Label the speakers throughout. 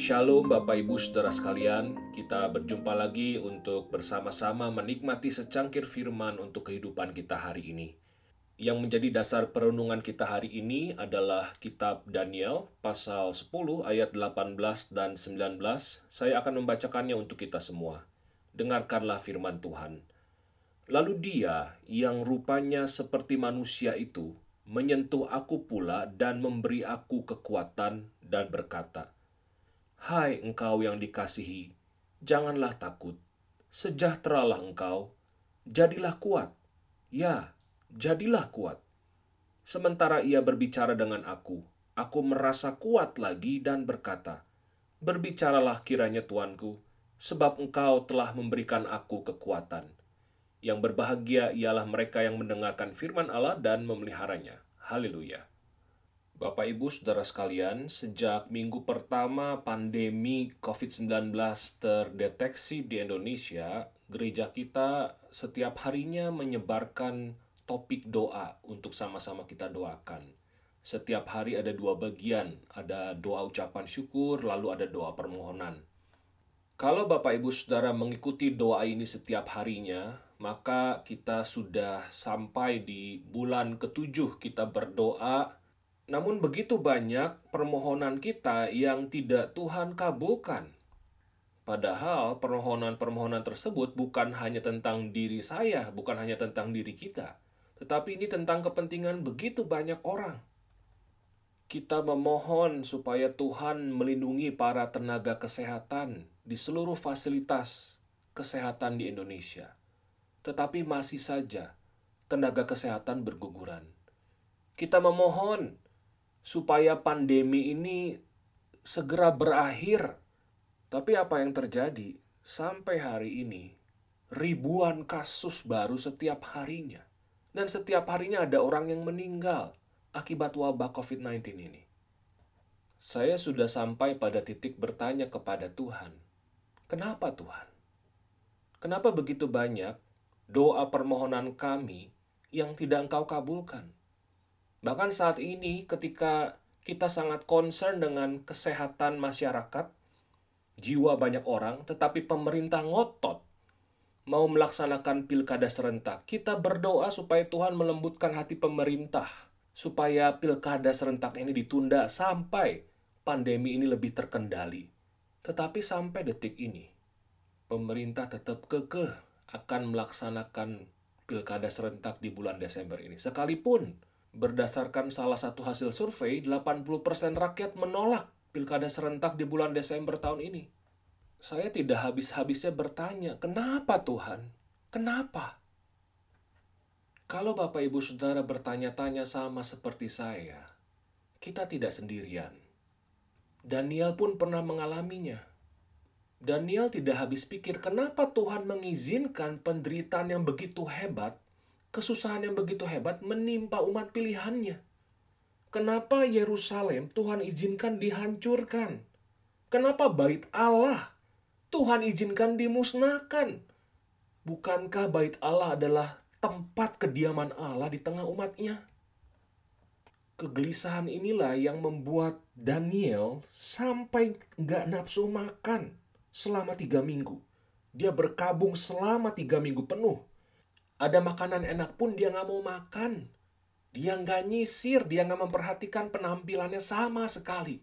Speaker 1: Shalom Bapak Ibu Saudara sekalian, kita berjumpa lagi untuk bersama-sama menikmati secangkir firman untuk kehidupan kita hari ini. Yang menjadi dasar perenungan kita hari ini adalah kitab Daniel pasal 10 ayat 18 dan 19. Saya akan membacakannya untuk kita semua. Dengarkanlah firman Tuhan. Lalu dia yang rupanya seperti manusia itu menyentuh aku pula dan memberi aku kekuatan dan berkata, Hai engkau yang dikasihi, janganlah takut, sejahteralah engkau, jadilah kuat, ya, jadilah kuat. Sementara ia berbicara dengan aku, aku merasa kuat lagi dan berkata, Berbicaralah kiranya Tuanku, sebab engkau telah memberikan aku kekuatan. Yang berbahagia ialah mereka yang mendengarkan firman Allah dan memeliharanya. Haleluya. Bapak Ibu Saudara sekalian, sejak minggu pertama pandemi COVID-19 terdeteksi di Indonesia, gereja kita setiap harinya menyebarkan topik doa untuk sama-sama kita doakan. Setiap hari ada dua bagian, ada doa ucapan syukur, lalu ada doa permohonan. Kalau Bapak Ibu Saudara mengikuti doa ini setiap harinya, maka kita sudah sampai di bulan ketujuh kita berdoa namun begitu banyak permohonan kita yang tidak Tuhan kabulkan. Padahal permohonan-permohonan tersebut bukan hanya tentang diri saya, bukan hanya tentang diri kita, tetapi ini tentang kepentingan begitu banyak orang. Kita memohon supaya Tuhan melindungi para tenaga kesehatan di seluruh fasilitas kesehatan di Indonesia. Tetapi masih saja tenaga kesehatan berguguran. Kita memohon supaya pandemi ini segera berakhir. Tapi apa yang terjadi sampai hari ini? Ribuan kasus baru setiap harinya. Dan setiap harinya ada orang yang meninggal akibat wabah COVID-19 ini. Saya sudah sampai pada titik bertanya kepada Tuhan, "Kenapa Tuhan? Kenapa begitu banyak doa permohonan kami yang tidak Engkau kabulkan?" Bahkan saat ini ketika kita sangat concern dengan kesehatan masyarakat, jiwa banyak orang, tetapi pemerintah ngotot mau melaksanakan pilkada serentak. Kita berdoa supaya Tuhan melembutkan hati pemerintah, supaya pilkada serentak ini ditunda sampai pandemi ini lebih terkendali. Tetapi sampai detik ini, pemerintah tetap kekeh akan melaksanakan pilkada serentak di bulan Desember ini. Sekalipun Berdasarkan salah satu hasil survei, 80% rakyat menolak pilkada serentak di bulan Desember tahun ini. Saya tidak habis-habisnya bertanya, kenapa Tuhan? Kenapa? Kalau Bapak Ibu Saudara bertanya-tanya sama seperti saya, kita tidak sendirian. Daniel pun pernah mengalaminya. Daniel tidak habis pikir kenapa Tuhan mengizinkan penderitaan yang begitu hebat kesusahan yang begitu hebat menimpa umat pilihannya. Kenapa Yerusalem Tuhan izinkan dihancurkan? Kenapa bait Allah Tuhan izinkan dimusnahkan? Bukankah bait Allah adalah tempat kediaman Allah di tengah umatnya? Kegelisahan inilah yang membuat Daniel sampai nggak nafsu makan selama tiga minggu. Dia berkabung selama tiga minggu penuh ada makanan enak pun dia nggak mau makan. Dia nggak nyisir, dia nggak memperhatikan penampilannya sama sekali.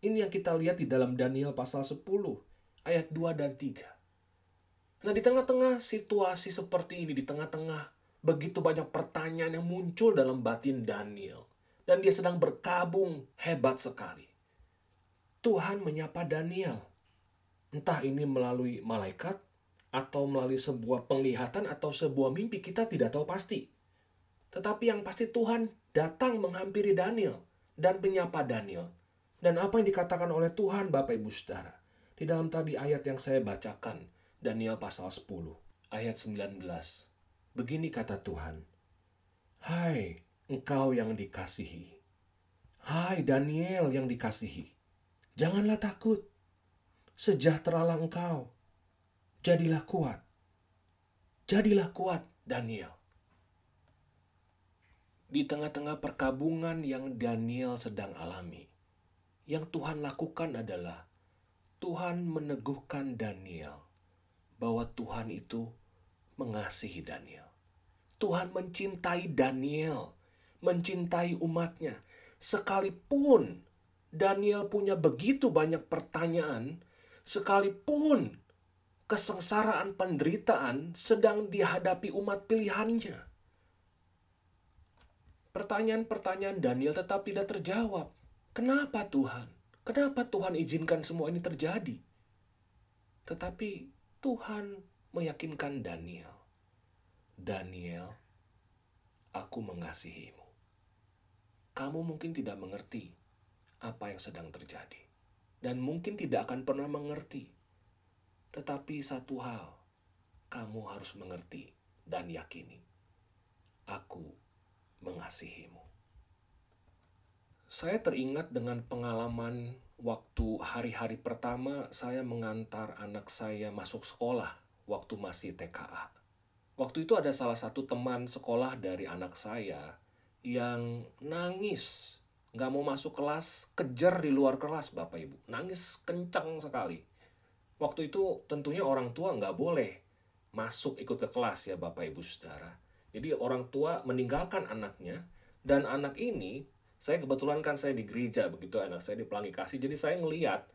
Speaker 1: Ini yang kita lihat di dalam Daniel pasal 10, ayat 2 dan 3. Nah di tengah-tengah situasi seperti ini, di tengah-tengah begitu banyak pertanyaan yang muncul dalam batin Daniel. Dan dia sedang berkabung hebat sekali. Tuhan menyapa Daniel. Entah ini melalui malaikat atau melalui sebuah penglihatan atau sebuah mimpi kita tidak tahu pasti. Tetapi yang pasti Tuhan datang menghampiri Daniel dan menyapa Daniel. Dan apa yang dikatakan oleh Tuhan Bapak Ibu Saudara di dalam tadi ayat yang saya bacakan Daniel pasal 10 ayat 19. Begini kata Tuhan. Hai engkau yang dikasihi. Hai Daniel yang dikasihi. Janganlah takut. Sejahteralah engkau jadilah kuat. Jadilah kuat, Daniel. Di tengah-tengah perkabungan yang Daniel sedang alami, yang Tuhan lakukan adalah Tuhan meneguhkan Daniel bahwa Tuhan itu mengasihi Daniel. Tuhan mencintai Daniel, mencintai umatnya. Sekalipun Daniel punya begitu banyak pertanyaan, sekalipun kesengsaraan penderitaan sedang dihadapi umat pilihannya. Pertanyaan-pertanyaan Daniel tetap tidak terjawab. Kenapa Tuhan? Kenapa Tuhan izinkan semua ini terjadi? Tetapi Tuhan meyakinkan Daniel. Daniel, aku mengasihimu. Kamu mungkin tidak mengerti apa yang sedang terjadi. Dan mungkin tidak akan pernah mengerti. Tetapi satu hal, kamu harus mengerti dan yakini. Aku mengasihimu. Saya teringat dengan pengalaman waktu hari-hari pertama saya mengantar anak saya masuk sekolah waktu masih TKA. Waktu itu ada salah satu teman sekolah dari anak saya yang nangis, nggak mau masuk kelas, kejar di luar kelas Bapak Ibu. Nangis kencang sekali. Waktu itu tentunya orang tua nggak boleh masuk ikut ke kelas ya Bapak Ibu Saudara. Jadi orang tua meninggalkan anaknya dan anak ini saya kebetulan kan saya di gereja begitu anak saya di pelangi kasih jadi saya ngeliat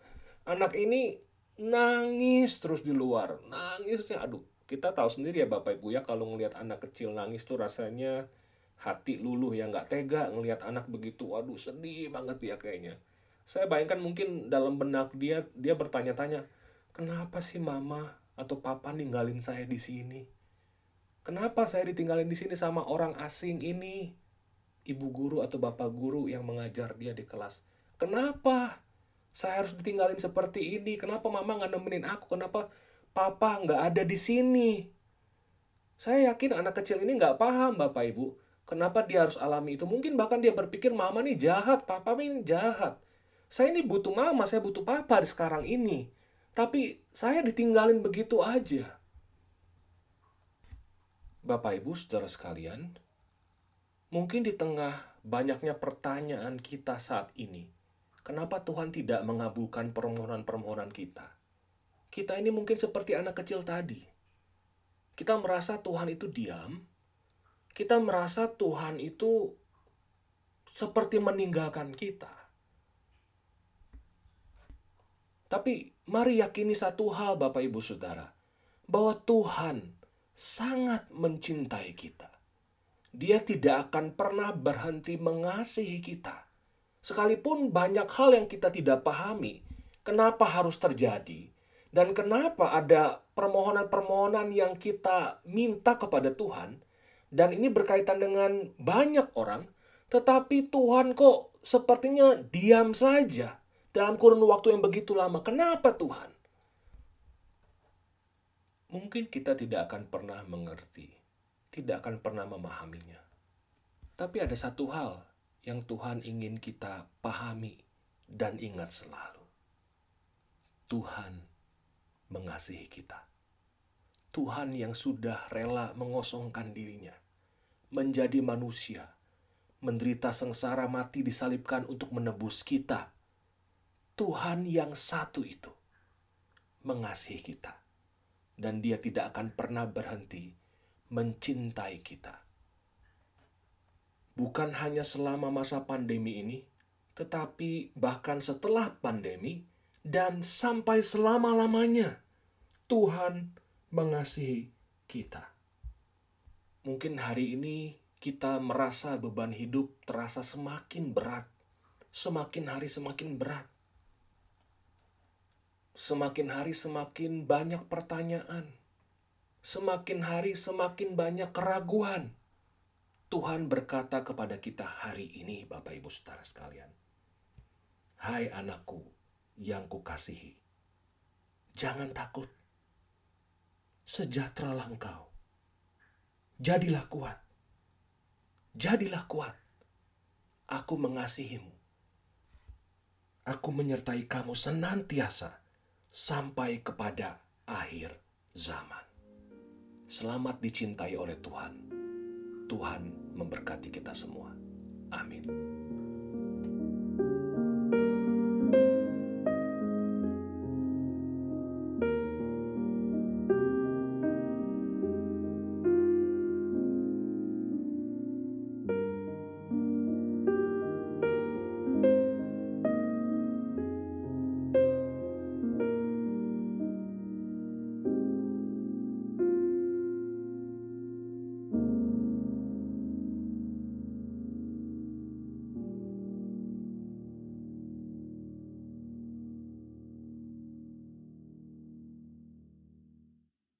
Speaker 1: anak ini nangis terus di luar nangisnya aduh kita tahu sendiri ya bapak ibu ya kalau ngelihat anak kecil nangis tuh rasanya hati luluh yang nggak tega ngelihat anak begitu. Waduh sedih banget ya kayaknya. Saya bayangkan mungkin dalam benak dia dia bertanya-tanya kenapa sih mama atau papa ninggalin saya di sini kenapa saya ditinggalin di sini sama orang asing ini ibu guru atau bapak guru yang mengajar dia di kelas. Kenapa saya harus ditinggalin seperti ini? Kenapa mama nggak nemenin aku? Kenapa papa nggak ada di sini? Saya yakin anak kecil ini nggak paham bapak ibu. Kenapa dia harus alami itu? Mungkin bahkan dia berpikir mama nih jahat, papa ini jahat. Saya ini butuh mama, saya butuh papa di sekarang ini. Tapi saya ditinggalin begitu aja. Bapak Ibu, saudara sekalian, Mungkin di tengah banyaknya pertanyaan kita saat ini, kenapa Tuhan tidak mengabulkan permohonan-permohonan kita? Kita ini mungkin seperti anak kecil tadi. Kita merasa Tuhan itu diam, kita merasa Tuhan itu seperti meninggalkan kita. Tapi mari yakini satu hal Bapak Ibu Saudara, bahwa Tuhan sangat mencintai kita. Dia tidak akan pernah berhenti mengasihi kita. Sekalipun banyak hal yang kita tidak pahami, kenapa harus terjadi, dan kenapa ada permohonan-permohonan yang kita minta kepada Tuhan, dan ini berkaitan dengan banyak orang, tetapi Tuhan kok sepertinya diam saja dalam kurun waktu yang begitu lama. Kenapa Tuhan? Mungkin kita tidak akan pernah mengerti tidak akan pernah memahaminya. Tapi ada satu hal yang Tuhan ingin kita pahami dan ingat selalu. Tuhan mengasihi kita. Tuhan yang sudah rela mengosongkan dirinya, menjadi manusia, menderita sengsara mati disalibkan untuk menebus kita. Tuhan yang satu itu mengasihi kita, dan Dia tidak akan pernah berhenti mencintai kita. Bukan hanya selama masa pandemi ini, tetapi bahkan setelah pandemi dan sampai selama-lamanya, Tuhan mengasihi kita. Mungkin hari ini kita merasa beban hidup terasa semakin berat, semakin hari semakin berat. Semakin hari semakin banyak pertanyaan, semakin hari semakin banyak keraguan. Tuhan berkata kepada kita hari ini, Bapak Ibu Saudara sekalian. Hai anakku yang kukasihi, jangan takut. Sejahteralah engkau. Jadilah kuat. Jadilah kuat. Aku mengasihimu. Aku menyertai kamu senantiasa sampai kepada akhir zaman. Selamat dicintai oleh Tuhan. Tuhan memberkati kita semua. Amin.